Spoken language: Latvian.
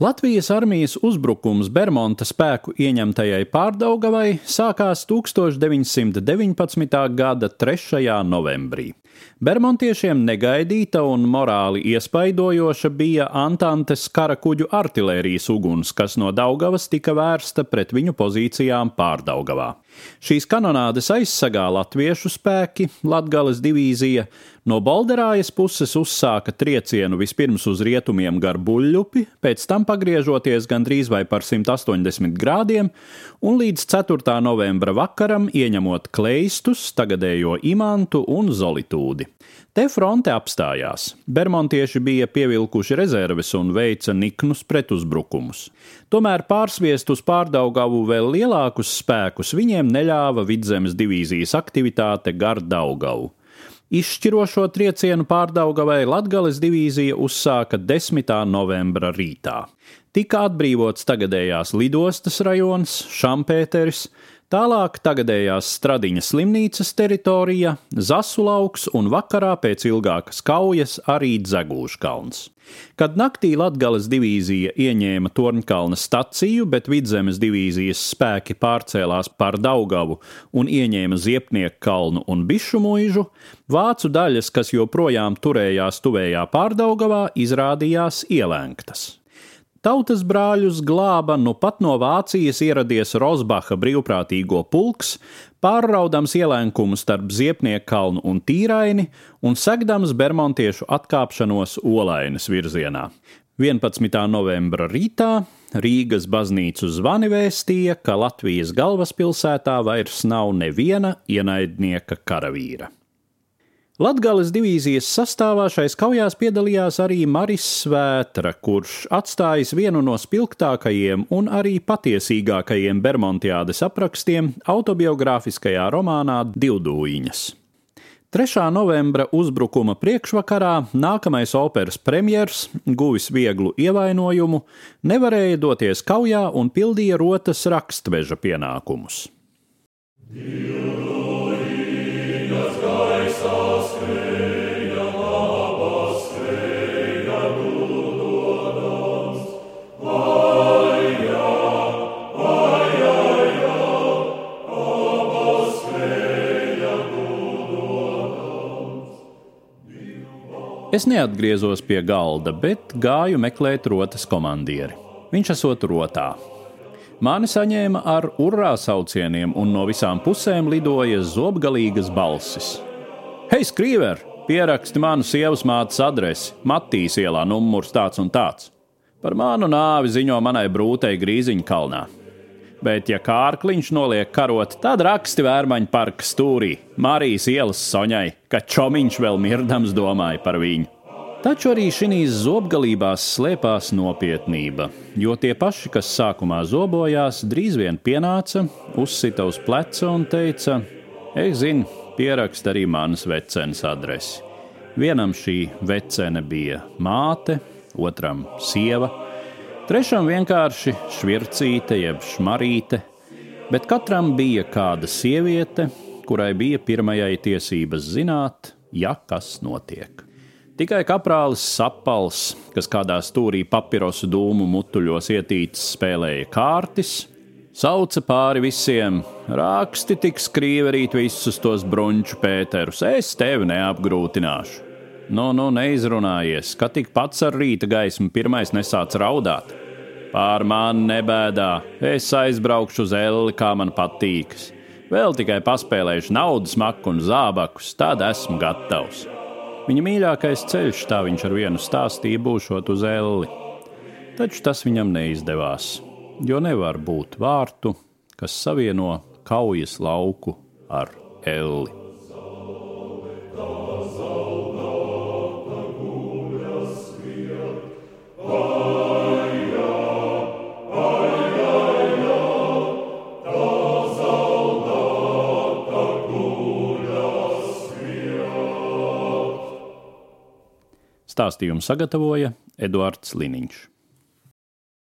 Latvijas armijas uzbrukums Bermuda spēku ieņemtajai pārdaugavai sākās 1919. gada 3. novembrī. Bermontiešiem negaidīta un morāli iespaidojoša bija Antantes karakuģu artilērijas uguns, kas no Daugavas tika vērsta pret viņu pozīcijām pārdaugavā. Šīs kanonādes aizsargā latviešu spēki, Latgales divīzija, no Balderājas puses uzsāka triecienu vispirms uz rietumiem gar buļļupi, pēc tam pagriežoties gandrīz vai par 180 grādiem, un līdz 4. novembra vakaram ieņemot kleistus, tagadējo imantu un zolitūdi. Te fronte apstājās. Bermontieši bija pievilkuši rezerves un veica niknus pretuzbrukumus. Tomēr pārsviest uz pārdaugavu vēl lielākus spēkus viņiem neļāva vidzemes divīzijas aktivitāte gar Daugavu. Izšķirošo triecienu pārdaugavai Latgales divīzija uzsāka 10. novembra rītā. Tika atbrīvots tagadējās lidostas rajons, Šampēteris, Tālāk tagadējās Stradiņas slimnīcas teritorija, Zasulauks un vakarā pēc ilgākas kaujas arī Dzegūškalns. Kad naktī Latgales divīzija ieņēma Torņkalna staciju, bet Vidzemes divīzijas spēki pārcēlās pār Daugavu un ieņēma Ziepnieku kalnu un Bišu mūžu, vācu daļas, kas joprojām turējās tuvējā pārdaugavā, izrādījās ielēgtas. Tautas brāļus glāba nu pat no Vācijas ieradies Rosbacha brīvprātīgo pulks, pārraudams ielēkumu starp Ziepnieku kalnu un Tīraini un segdams Bermontiešu atkāpšanos Olainas virzienā. 11. novembra rītā Rīgas baznīcu zvani vēstīja, ka Latvijas galvaspilsētā vairs nav neviena ienaidnieka karavīra. Latgales divīzijas sastāvā šais kaujās piedalījās arī Maris Svētra, kurš atstājis vienu no spilgtākajiem un arī patiesīgākajiem Bermontiādes aprakstiem autobiogrāfiskajā romānā Divdūjiņas. 3. novembra uzbrukuma priekšvakarā nākamais operas premjers, guvis vieglu ievainojumu, nevarēja doties kaujā un pildīja rotas rakstveža pienākumus. Dievs. Es neatgriezos pie galda, bet gāju meklēt rotas komandieri. Viņš esot rotā. Mani saņēma ar urā saucieniem, un no visām pusēm lidoja zobgalīgas balsis. Hei, skrīver! Pieraksti manu sievas mātes adresi, Matīs ielā, numurs tāds un tāds. Par manu nāvi ziņo manai brūtei Grīziņa kalnā bet, ja kārkliņš noliek karot, tad raksti vērmaņu parka stūrī, Marijas ielas soņai, ka čomiņš vēl mirdams domāja par viņu. Taču arī šīs zobgalībās slēpās nopietnība, jo tie paši, kas sākumā zobojās, drīz vien pienāca, uzsita uz pleca un teica: Es zinu, pierakst arī manas vecenes adresi. Vienam šī vecene bija māte, otram sieva, Trešam vienkārši švircīte jeb šmarīte, bet katram bija kāda sieviete, kurai bija pirmajai tiesības zināt, ja kas notiek. Tikai kaprālis sapals, kas kādā stūrī papirosu dūmu mutuļos ietīts, spēlēja kārtis, sauca pāri visiem: Raksti tik skrīverīt visus tos brunču pēterus, es tevi neapgrūtināšu. Nu, nu, neizrunājies, ka tik pats ar rīta gaismu pirmais nesāc raudāt. Pār mani nebēdā, es aizbraukšu uz Elli, kā man patīkas. Vēl tikai paspēlēšu naudas maku un zābakus, tad esmu gatavs. Viņa mīļākais ceļš, tā viņš ar vienu stāstīja, būšot uz Elli. Taču tas viņam neizdevās, jo nevar būt vārtu, kas savieno kaujas lauku ar Elli. Stāstījumu sagatavoja Eduards Liniņš.